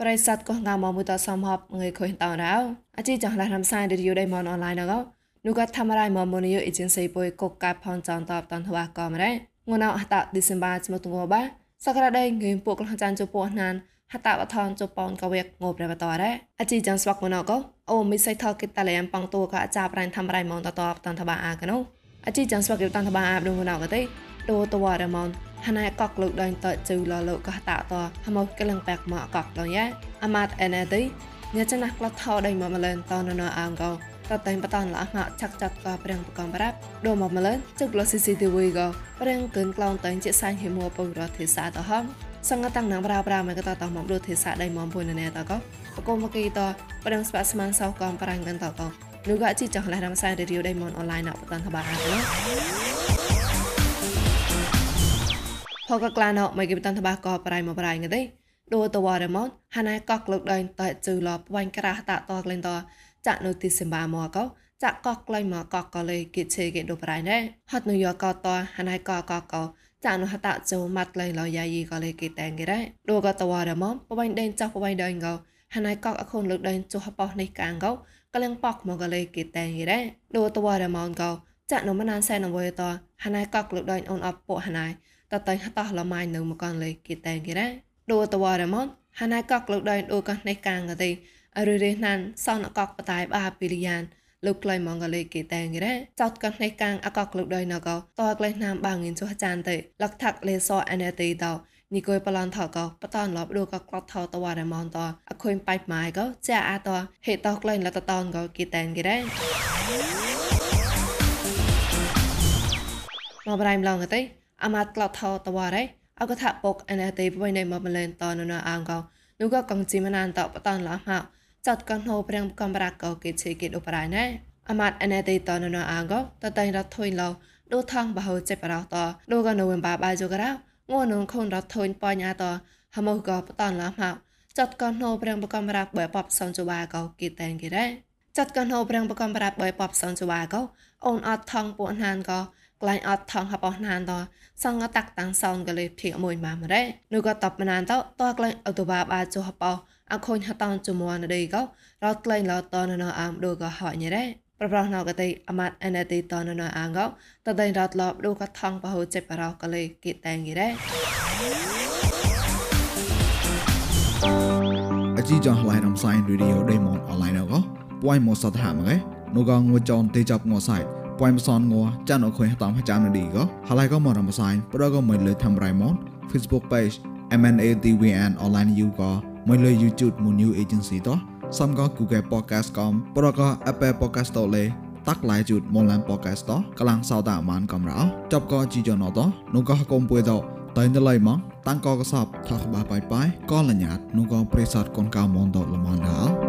ប្រិស័តកោះងាមកមួយតសំហប់ងើយខុយតរោអជីចង់ឡារំសាយរីយដៃមនអនឡាញណកនោះក៏ធ្វើរៃមកមនីយអេเจนស៊ីពុយកកកាផនចងតបតនថ្វាក៏មរ៉េងួនអអតឌីសេមបាស្មទងបាសក្តាដៃងើយពួកក្លះចានជពោះណានហតវថនជប៉ុនកវេកងប្រវតរ៉េអជីចង់ស្វកមណកអូមិសៃថកិតតលែំប៉ងតួក៏អាចាប្រៃធ្វើរៃមកតតបតនថ្វាអាកណូអជីចង់ស្វកយតនថ្វាអាបដងណកទេ តួតវរមនហណៃកកលុកដៃតជូលលោកកតតហមកកលងបែកមកកកលយ៉ាអាម៉ាត់អេណេទីញាចណាក់ក្លត់ថោដៃមកម្លែនតនណអងកោតតែបតនលះមកឆាក់ចាត់ក៏ព្រៀងបកំប្រាប់ដូមកម្លែនជឹកល CCTV ក៏ព្រៀងគិនក្លងតែជាសាញ់ហិមួពុរទេសាតហំសង្កតាំងណាំប្រាប្រាមកតតមកដូចទេសាដៃមកពុនណែតកបកុំមកីតព្រៀងស្បាស្មានសោកំប្រាំងកាន់តកនោះក៏ជីចង់លះរំសាយរីយដៃមកអនឡាញអបតនតបាអាណ ផកក្លាណោមកគិបតានតបាកប្រៃមកប្រៃងទេដូតវ៉ារម៉នហាណៃកកលឹកដៃតជឺលបវាញ់ក្រាស់តតក្លែងតចាក់នៅទីសិមបាមកកចាក់កកក្លែងមកកកកលេគិឆេគេដូប្រៃណែហត់នៅយកកតហាណៃកកកចាក់នៅហតជូម៉ាត់ក្លែងលយាយីកលេគេតែងគេរ៉េដូកតវ៉ារម៉នបបាញ់ដេញចាស់បបាញ់ដេញកហាណៃកកអខូនលើកដេញចុះបោះនេះកាងកកលៀងប៉កមកកលេគេតែងគេរ៉េដូតវ៉ារម៉នកចាក់នៅមណានសែនអវយតហាណៃកកលើកដេញអូនអបពហាណៃ តតៃហតឡម៉ៃនៅមកកនលេគីតែងគេរ៉ាដូតវ៉ារ៉មនហាណៃកកលោកដៃដូកណេកាងកទេអរិរេណានសនអកកបតៃបាពីលីយ៉ានលោកក្លៃម៉ងកលេគេតែងគេរ៉ាចោតកណេកាងអកកលោកដៃណកតក្លៃណាមបាងិនចុះចានទេលកថាក់លេសអណេទេតោនីគួយបឡនថកបតនលបដូកក្លត់ថតវ៉ារ៉មនតអខុយបៃម៉ៃកចាអាតហេតក្លៃលតតនកគេតែងគេរ៉ាមកប្រៃម្លងទេ អាម៉ាត់ក្លោថោតវ៉ារ៉េអកថាពុកអណេទេបបៃណៃមកមលែនតននអងកោនោះក៏កងជីមណានតបតនឡហៅចាត់កណោព្រៀងកំប្រាកោគេឆេគេដូប្រៃណែអាម៉ាត់អណេទេតននអងកោតតៃរត់ថុយឡោដូថងបហោចេបរោតដូក៏នៅវិញបាបាយជករោងួននខូនរត់ថុយបញ្ញាតហមោក៏បតនឡហៅចាត់កណោព្រៀងបកំប្រាបើបបសនជបាកោគេតែងគេរ៉េចាត់កណោព្រៀងបកំប្រាបើបបសនជបាកោអូនអត់ថងពួកហានក៏ ក្លែងអត់ថងហបអស់ណានតសងតាក់តាំងសោនកលេភីមួយម៉ាម្រេនោះក៏តបណានតតក្លែងអត់តបាបាចុហបអអខូនហតនជមនដេក៏រត់ក្លែងឡតនណអាមដូក៏ហញរេប្រប្រណកតៃអមាត់អណតិតនណអាងក៏តដៃរត់លបដូក៏ថងបហូចេបរោកលេគិតែងរេអជីចងឡៃរំសាយរីឌីអូដេម៉ុនអនឡាញក៏ពួយមកសតហាមកែនោះក៏ងួចនទេចាប់ងសៃ ពួយមិនសនងัวចានអខុយតាមចាំនេះក៏ហើយក៏មករំសាយប្រក៏មិនលើធ្វើរៃម៉ូត Facebook page MNADWN online you ក៏មិនលើ YouTube មួយ new agency តោះសំក៏ Google podcast កំប្រក៏ Apple podcast តលេតាក់ឡាយជូតមកឡាន podcast តោះកលាំងសោតាអាមានកំរោចប់ក៏ជីយ៉ណតោះនោះក៏កុំពួយតោះតៃណឡៃម៉ងតាំងក៏កសបថាក្បាបាយបាយក៏លញ្ញាតនោះក៏ប្រេសតកូនកៅមនតល្មនដល់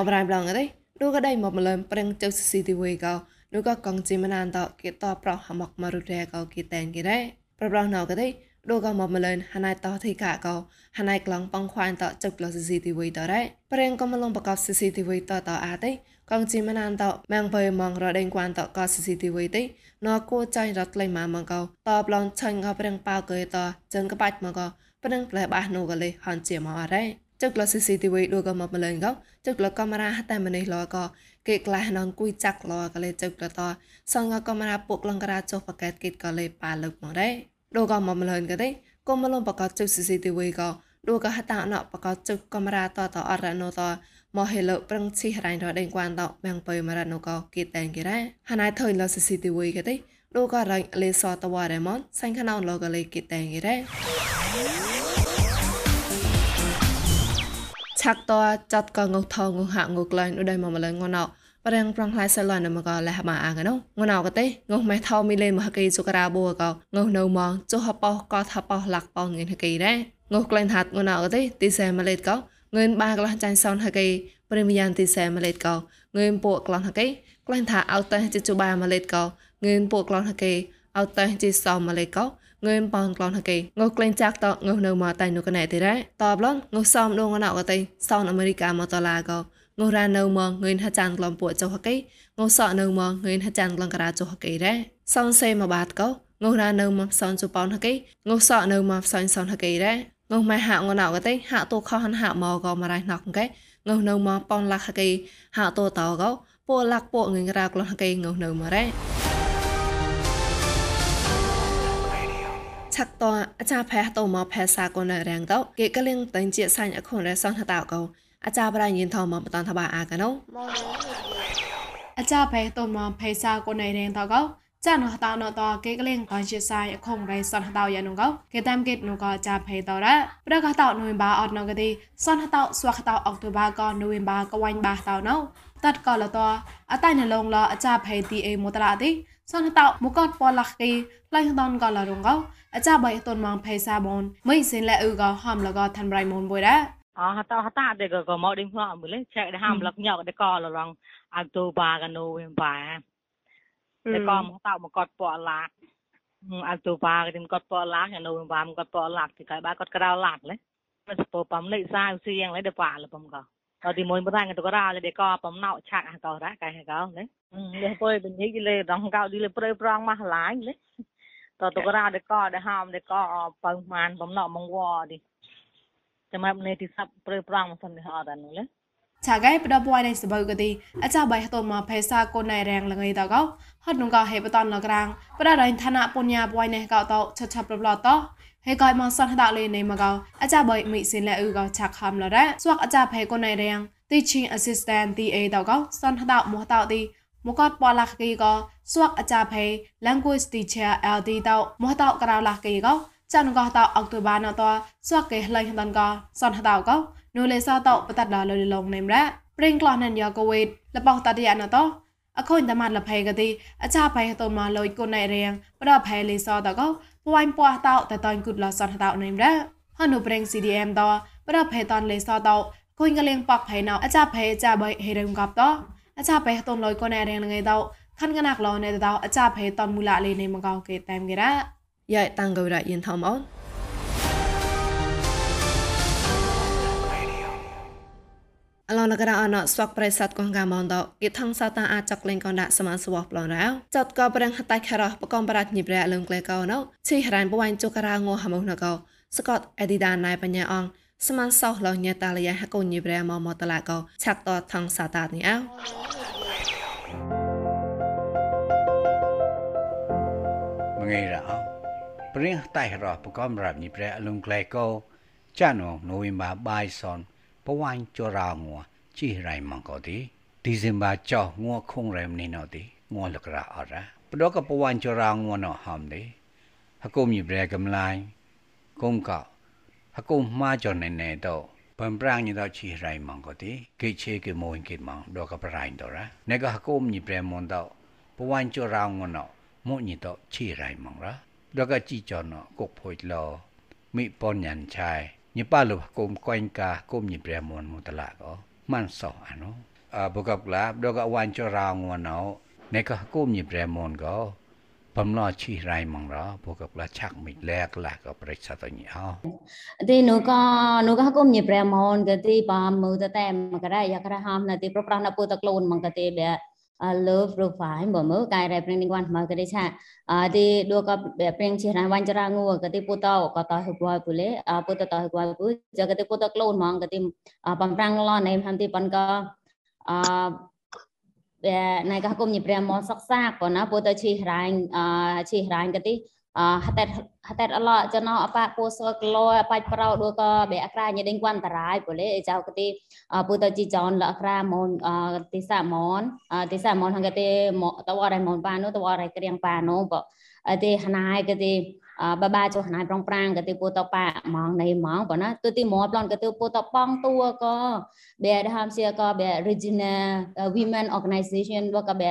មកប្រៃប្លងទេនោះក៏ដៃមកម្លឹមប្រឹងចៅ CCTV ក៏នោះក៏កងជីមណានតគេតប្រោះហមកមករុរែក៏គេតែនគេដែរប្រប្រោះណៅក៏ទេដូក៏មកម្លឹមហណៃតធីកាក៏ហណៃក្លងបងខ្វាញតចុកល CCTV តដែរប្រឹងក៏មលងបកប CCTV តតអាទេកងជីមណានតម៉ងបើមងរដេងគួនតក៏ CCTV ទេណគូចៃរត់ក្លែងមកមកក៏តប្លន់ឆាញ់ក៏ប្រឹងប៉ៅក៏តចិនក៏បាច់មកក៏ប្រឹងផ្លែបាសនោះក៏លេហនជាមកអរ៉េ ចុកល CCTV ដូចក៏មកម្លែងក៏ចុកលកាមេរ៉ាតែម្នេះលក៏គេក្លាស់នងគួយចាក់លក៏លេចុកលតសងកាមេរ៉ាពុកលង្ការចុះបកែតគេក៏លេប៉ាលឹកមកដែរដូចក៏មកម្លែងក៏ទេក៏មលំបកចុក CCTV ក៏ដូចក៏ហតាណបកចុកកាមេរ៉ាតតអរណូតមកហេលប្រឹងឈីរ៉ៃរដេងគួនតបាំងបើមរណូក៏គេតែងគេដែរហណៃថយល CCTV ក៏ទេដូចក៏រៃលេសតវ៉ារ៉េម៉នសាញ់ខណោលក៏លេគេតែងគេដែរ ឆាក់តចាត់កងថងងហាក់ងក្លែងដូចមកម្លងងណោប្រងប្រងខ្លៃសឡនមកលះបាអាកណោងណោក៏ទេងុះម៉ែថោមីលេមហកេសុការ៉ាបូក៏ងុះនៅមកចុះបោះក៏ថាបោះលាក់បោះងិនហកេដែរងុះក្លែងហាត់ងណោក៏ទេទីសែម៉ាឡេតក៏ងឿនបាក្លះចាញ់សនហកេព្រីមយ៉ាងទីសែម៉ាឡេតក៏ងឿនពួកក្លងហកេក្លែងថាអោតេជជបាម៉ាឡេតក៏ងឿនពួកក្លងហកេអោតេជសោម៉ាឡេតក៏ ងឿនប៉នក្លនហកេងុក្លែងចាក់តងុនៅមកតៃនុកណែទីរ៉តបឡងងុសំដងណៅកតៃសោនអាមេរិកាមកតឡាកោងុរ៉ានៅមកងឿនហចានក្លំពួកចុហកេងុសក់នៅមកងឿនហចានក្លងការ៉ាចុហកេរ៉សំសេមកបាតកោងោណានៅមកសនជប៉ុនហកេងោសក់នៅមកសនសនហកេដែរងោម៉ែហាក់ងណៅកទេហាក់តូខហនហាក់មកក៏មករៃណកកេងោនៅមកប៉ុនលាក់ហកេហាក់តូតោក៏ពួកលាក់ពួកងងរ៉ាក្លោះហកេងោនៅមករ៉េ ឆាក់តអាចារ្យផែតោមកផែសាកូនរាំងតោគេកលៀងតែងជាសាញ់អខុនរសនហតោកោអាចារ្យប្រៃញិនថោមកបតនថាបាអាកណោអាចារ្យផែតោមកផែសាកូនរាំងតោកោចានហតោណតគេកលេងកនជាសាយអខុងរៃសនហតោយ៉ានុងកោគេតាមគេនូកោចាផេតរ៉ាប្រកតោនូវបាអត់ណកទេសនហតោស្វះតោអុកតូបាកោនូវបាកវ៉ាញ់បាតោណូតាត់កលតអតៃណឡងឡអាចាផេទីអេមតឡាទី សនហតោមកតពលាក់គីឡៃតនកលរងកោអាចាបៃតុនម៉ងផេសាបនមិនសិនលែអ៊ឺកោហំលកោថាន់ប្រៃមុនបុយរ៉ាអហតហតាដេកកមកដេញផ្លោអមលេឆែកដហាំលកញ៉កដេកលរងអោតូបាកនូវិញបាតែក៏មកតោមកគាត់ពកឡាកអត់ទូបាគេគាត់ពកឡាកនៅបាមគាត់ពកឡាកទីកាយបាគាត់ក្រៅឡាកលេមិនស្ពោបំលេសាវសៀងលេដបាលបំក៏ តទីមួយមិនហ្នឹងទៅក៏រ៉ាលេដកបំណៅឆាក់កោរ៉ាកែកោលេលេពុយបញីលេរងកោឌីលេព្រៃប្រងមកឡាញលេតទៅក៏រ៉ាដកដហាមដកបើម៉ានបំណៅមកវឌីចាំមកនេះទីសាប់ព្រៃប្រងមកសិននេះអត់ដល់លេឆាកៃបដបួយនៃសបើកទីអចាបៃតមកផេសាកូនណៃរាំងលងៃតកោហត់នងកហេបតនលក្រាងបដរៃឋានៈពុញ្ញាបួយនៃកោតឆឆប្រប្លត ហេកយមកសនហដលេនៃមកោអចាបៃមីសិនលែអ៊ឺកោឆាក់ខំលរ៉ាស្វកអចាផេកូនណៃរាំង teaching assistant ទីអេតកោសនហដមកតទីមកតបលាក់គីកោស្វកអចាផេ language teacher LD តមកតក្រៅលាក់គីកោចានកោតអុកតូបាណតស្វកគេឡៃហដនកោសនហដកោនូលេសាតោបតដលលលងនេមរ៉ាព្រិងក្លោះណានយ៉ាកវេតលបោតតយណតោអខុញតមាត់លភេកទីអចាផៃតនមកលុយគុណណៃរៀងប្រផៃលេសតកោ ពួយពួះតោតតនគុតលសតតោនេមរ៉ាហនុព្រិង CDM តោប្រផៃតនលេសតោគុញកលៀងប៉កផៃណោអចាផៃចាបៃហេរឹងកបតោអចាផៃតនលុយគុណណៃរៀងងៃតោខាន់កណាក់លោនេតោអចាផៃតនមូលាលេនេមកោគេតែមគេរ៉ាយ៉ៃតាំងកោរ៉ាយិនថមអូន អឡនករអណស្វកប្រិស័តកងកាមងដកគិតថងសតាអាចកលេងកងដាក់សមានស្វះប្លងរៅចតកបរិងហតៃការោះបកំប្រាច់ញិប្រែលឹងក្លេកោណោឈីហរានបវ៉ាញ់ចុការងោហមោណកោស្កតអេឌីដាណៃបញ្ញាអងសមានសោះលោញេតាលីហកូនញិប្រែមមតឡាកោឆាក់តថងសតានេះអោមងៃរោព្រិះតៃរោះបកំរាប់ញិប្រែលឹងក្លេកោចានងណូវីមបាបាយសន ပဝိုင်းကြော်ရာငေါကြည်ရိုင်မန်ကိုတီဒီဇင်ဘာကြောငေါခုံရမ်နေနော်တီငေါလကရာအရာပဒေါကပဝိုင်းကြော်ရာငေါနော်ဟမ်လေဟကုမြဘရကမလိုင်းကုံကဟကုမှားကြော်နေနေတော့ပန်ပရန်ညတော့ချီရိုင်မန်ကိုတီကေချေကေမွန်ကေမန်ဒေါကပရိုင်းတော့ရာနေကဟကုမြဘရမွန်တော့ပဝိုင်းကြော်ရာငေါနော်မို့ညတော့ချီရိုင်မန်ရာဒေါကကြည်ကြော်နော်ကုတ်ဖွေလောမိပေါ်ညန်ချိုင် ញប៉ាលគុំកុញកាគុំញប្រមនមតឡាក៏ម៉ាន់សោអានោះអបកបឡាដកវ៉ាន់ចរងវណោនេកគុំញប្រមនក៏បំឡឈីរៃមងរបកបឡាឆាក់មិលែកឡាក៏ប្រេចសតញអោទីនោះក៏នោះក៏គុំញប្រមនក៏ទីបាមើតតែមកក្រយ៉ាក្រហាមណាទីប្រប្រាស់ណាពុតក្លូនមកក៏ទីបែ love profile បើមើលកាយរ៉ែព្រិងនេះគាត់មកក៏ទេឆាអទីដួក៏ព្រិ ងជារាវ៉ាញ់ចរាងួក៏ទីពុតោក៏តោហគួយពុលេពុតតោហគួយពុចក៏ទីពុតក្លូនហ្មងក៏ទីបំប្រាំងឡនឯមហាំទីប៉ុនក៏អបែណៃក៏គុំញិព្រាមមកសិក្សាក៏ណាពុតទៅឈីរាញ់អឈីរាញ់ក៏ទីអហតេហតេអឡចណោអបាពោសកលោបាច់ប្រោដួក៏បែអក្រាញដេញគួនតរាយពុលេចៅកទី ពុតជីចនលអក្រាមនទីសមនទីសមនហងកទីតវរៃមនបានុតវរៃក្រៀងបានុបទីហណាយកទីបបាចុះណៃប្រងប្រាំងកទីពុតប៉ាម៉ងនៃម៉ងបណាទទីមកប្លន់កទីពុតប៉ងតួក៏បែដហាមសៀក៏បែ regional women organization បក៏បែ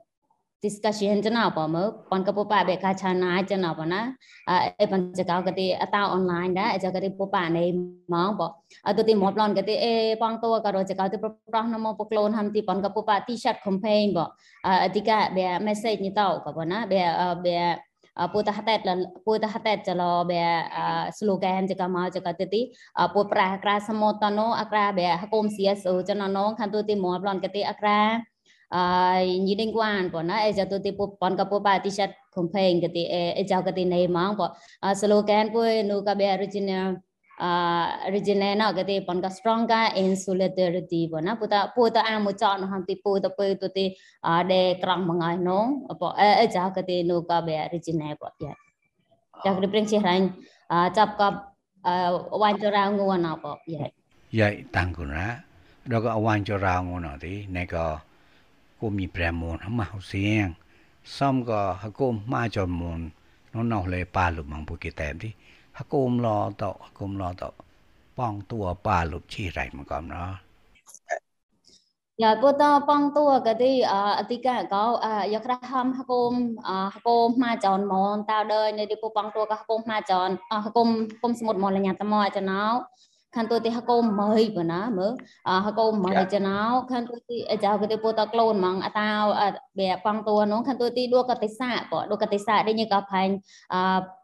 ងទូទីកម្ពុជាចំណោឡាវចំណោទើអេស្ទីម៉ូចំណោបណ្ណៃចកពពងតួត្រមកពក្លូនមកហំទេអប៉ាប៉ុនកអឺ discussion ចណោបើមើប៉ុនកពុបាបេកាឆាណាចណោបើណាអេបញ្ចកោកទីអតោអនឡាញដែរចកទីពុបានៃម៉ងបើអត់ទីមកប្លន់កទីអេបងតួក៏រចកោទីប្រោះនមកពក្លូនហំទីប៉ុនកពុបា t-shirt campaign បើអតិកាបេ message នេះតោក៏បើណាបេបេពូតហតេតពូតហតេតចឡបែ slogan ចកមកចកតិទីពូប្រាក្រាសមតណូអក្រាបែហកុំ CSO ចណណងខានទូទីមប្លនកតិអក្រា uh, nhìn quan bọn nó ai tôi tiếp bọn cái bộ ti chat campaign cái thì ai chào cái thì này mang bọn slogan của nu cái bé original uh, original nó cái thì bọn cái strong cái in solidarity bọn nó puta puta am một chọn hàng thì puta puta tôi thì để krang mangai nong bọn ai chào cái thì nu cái bé original bọn ya chào cái bring chia hành chắp cái wan cho ra nguồn nào bọn ya vậy tăng của nó đó có wan cho ra nguồn nào thì này có กู กูมีแปรมนมาเอาเสียงซ้อมก็ฮักกูมาจอมนน้องนอกเลยปลาหลุบมังปุกิแตมที่ฮักกูมรอต่อฮักกูมรอต่อป้องตัวปลาหลุบชี้ไรมาก่อนเนาะอย่าพูดต่อป้องตัวก็ดีอ่าอธิการเขาอ่ายกระทำฮักกูมอ่าฮักกูมมาจอนมอนตาเดินในที่กูป้องตัวก็ฮักกูมมาจอนอ่าฮักกูมกุมสมุดมอนระยะตะมอจะเนาะ ណោខានទូទីចៅកទេពតក្លូនម៉ងអតាបែប៉ងតួនោះខានទូទីដួកតិសាបដួកតិសាដែលញកផាញ់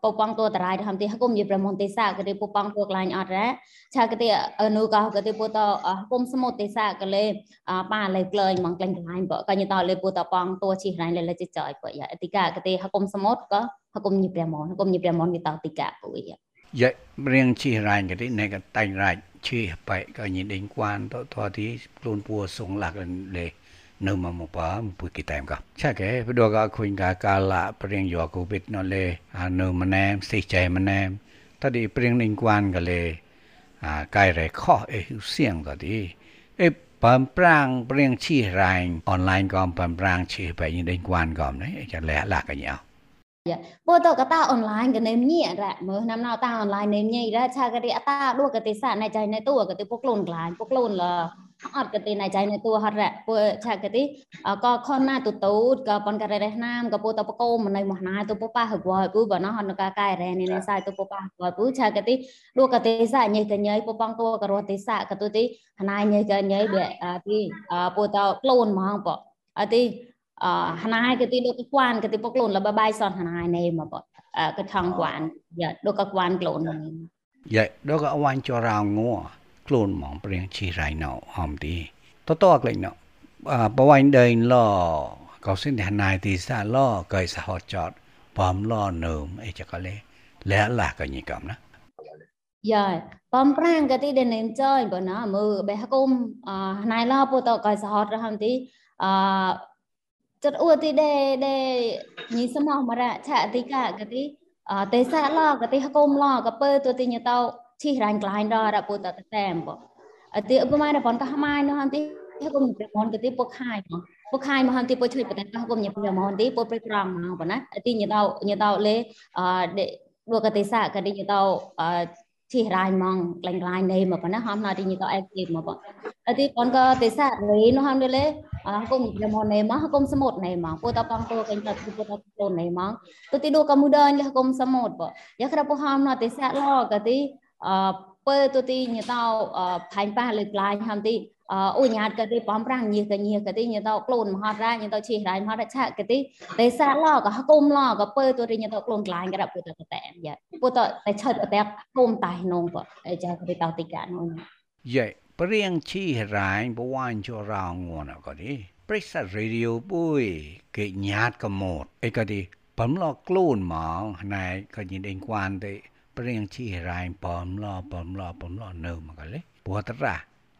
ពប៉ងតួតរៃហំទីហកុំយប្រមន្តិសាកទេពប៉ងតួក្លាញ់អត់រ៉ាឆាកទេអនុកោកទេពតហកុំសមុតិសាកលេប៉ាលេក្លែងម៉ងក្លែងក្លាញ់បកញតលេពតប៉ងតួជីរ៉ៃលេលេចចយបយ៉ាអតិកាកទេហកុំសមុតក៏ហកុំញប្រមនហកុំញប្រមនវិតតិកាពុយយ៉ា dạ riêng chi rành cái đấy này cái tay rành chi phải cái nhìn đến quan đó đó thì luôn bùa xuống lạc để nơi mà một bả một bữa kỳ tèm cả chắc cái bây giờ cái khuyên cả cả là riêng giờ cô biết nó lệ à nơi mà em xì chạy mà em ta đi riêng liên quan cái lệ à cái này khó ấy xiềng cái đi ấy bấm prang riêng chi rành online còn bấm prang chi phải nhìn đến quan còn đấy chắc lẽ là cái nhau ពោតកតាអនឡាញកនេមញីរ៉មើណាំណៅតាអនឡាញនេមញីរ៉ឆាកតិអតាដួកតិសាណៃចៃណៃតួក តិពុកលូនក្លាញពុកលូនលអត់កតិណៃចៃណៃតួហត់រ៉ពឆាកតិក៏ខនណាទូទូក៏ប៉ុនករ៉េណាមក៏ពោតបកោមណៃមោះណាទូពប៉ះហវពូបណោះហនកកាយរ៉នេះណៃសាយទូពប៉ះហវពូឆាកតិដួកតិសាញៃកញៃពបងតួក៏រតិសាកតុតិហណៃញៃកញៃបេទីពោតក្លូនហ្មងបអទីអហណៃ កទីដូចគួនកទីពកលូនលបបាយសនហណៃណេមកបកថងគួនយ៉ាដូចកគួនក្លូនយ៉ាដូចកអវាញ់ចរងងัวក្លូនហ្មងព្រៀងជីរៃណោហំទីតតក្លែងណោអបវាញ់ដេញឡកោសិនហណៃទីសាឡកៃសហចតបំឡនឹមអី ចកលេលែឡាកញីកំណាយ៉ាបំប្រាំងកទីដេនេមចយបណាមើបេហគុំអណៃឡពុតកៃសហតរហំទីអចិត្តអួទីដេដេញីសមមរៈឆអតិកាកទីតេសាឡកទីហកុំឡកពើទទីញតោឈីរាញ់ក្លាញ់ដល់រពុតតតែមបអតិឧបមារបនកះម៉ាយនោះហំទីហកុំប្រមនកទីពុកខាយពុកខាយមហំទីពុជួយបតកះកុំញប្រមនទីពុប្រក្រងមកបណាទីញតោញតោលេអដេលោកកតិសាកទីញតោអ ជីរ៉ាយម៉ងក្លែងក្លាញ់នៃមកប៉ុណ្ណាហំណទីញតោអេគីមកប៉ុអទីប៉ុនក៏ទេសៈលេនោះហំលេហគុំយមណេមកហគុំសមុទ្រណេមកពូតបងតូកេញតពូតតូនណេមកទៅទីដូកមុដនហគុំសមុទ្របយ៉ាក្រាពហំណទេសៈឡកទីអពើទៅទីញតោផាញ់ប៉ះលើក្លាញ់ហំទី អូញាតក៏ទីបំប្រាំងញីក៏ញីក៏ទីញតោក្លូនមហតរាញតោឈីរ៉ៃមហតឆាក៏ទីទេសៈឡក៏ហគុំឡក៏ពើទៅទីញតោក្លូនក្លាញ់ក៏ពូតតតែយ៉ាពូតតែឆិតតែគុំតៃនងបចាក៏ទីតោទីកានោះយេព្រៀងឈីរ៉ៃបវាញ់ចរងងួនក៏ទីប្រិស័តរេឌីយោបុយគេញា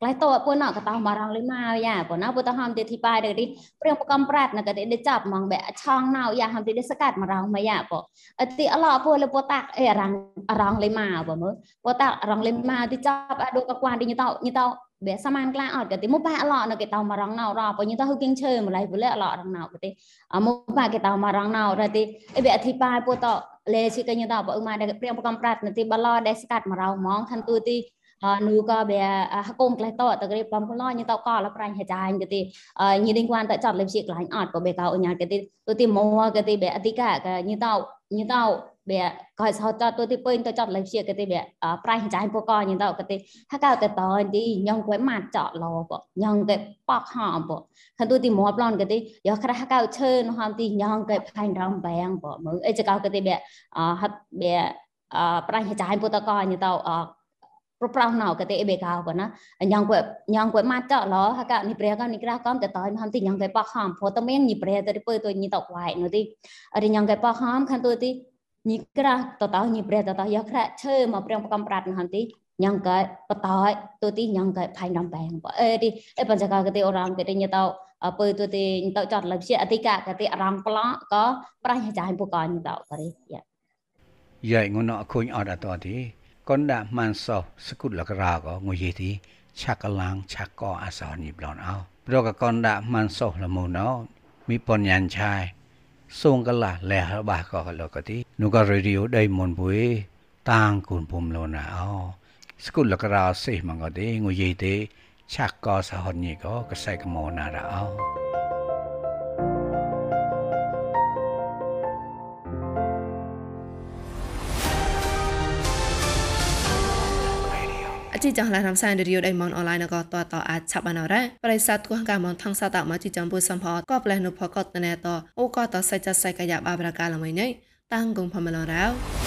ក្លែតតពួកណកតោមរងលីមកយ៉ាពួកណពួកតហំទីទីបាយទៅទីព្រៀងប្រកំប្រាត់ណកទីដេចាប់មកបែឆងណៅយ៉ាហំទីដេសកាត់មរងមកយ៉ាពួកអទីអឡោពួកលពួកតាអេរងរងលីមកពួកមើពួកតារងលីមកទីចាប់អដូកកួនទីញតោញតោបែសាមានក្លាអត់កទីមកប៉អឡោណកតោមរងណៅរពួកញតោហឹគៀងឈើម្លៃពលអឡោរងណៅកទីមកប៉កតោមរងណៅរទីអេបែអធិបាយពួកតលេជីកញតោពួកមកព្រៀងប្រកំប្រាត់ណទីបឡោដេសកាត់មរងហ្មងខាន់ទូទី à nu có bè cùng lại tọt tờ cái bom có lo như tao có là pranh hệ trái cái tí như liên quan tại chọn lên chị lại ọt của bè cao ở nhà cái tí tôi tìm mua cái tí bè tí cả như tao như tao វាក៏សោតទៅទីពេញទៅចត់លេខជាគេទេវាប្រៃចាញ់ពកញទៅគេទេហកកតនទីញងគេម៉ាត់ចោលពញងគេបកហំពខានទូទីមបឡនគេទេយកក្រាស់ហកឈើហំទីញងគេផៃរំបែងពមើអីចកគេទេវាហត់វាប្រៃចាញ់ពតកញទៅ អប្រប្រោណៅកទេបែកៅប៉ុណាញងកែញងកែម៉ាត់ចឡហកនេះព្រះកនេះក្រះកំតតហមទីញងកែបខំព្រោះតមៀងនេះព្រះទៅពើទៅញីតវ៉ៃនោះទីអរិញងកែបខំខានទៅទីញីក្រះតតញីព្រះតតយកខ្លះឈើមកព្រះកំប្រាត់នោះទីញងកែបតយទៅទីញងកែផៃរំបែងบ่អេទីអេបញ្ចកកទេអរងកទេញទៅពើទៅទីទៅចតលជាអតិកកទេអារម្មណ៍ប្លោក៏ប្រាញ់ចាយពូកញទៅបរិយាយាយងនអខុញអត់អត់ទី កនដាម៉ានសោសគុលករាក៏ងុយទីឆាក់កឡាងឆាក់កអសនីប្លន់អោប្រកកនដាម៉ានសោលមូណោមីបនយ៉ានឆាយស ជីចង់ឡានំសានរីយដៃមនអនឡាញក៏តតអាចឆាប់បានរ៉ាប្រិស័តគួងកាមនថងសាតមកជីចំពុសំផតក៏ផ្លែនុផកតណែតអូក៏តសៃចសៃកាយបាប្រកាលមួយនេះតាំងគងផមឡរ៉ា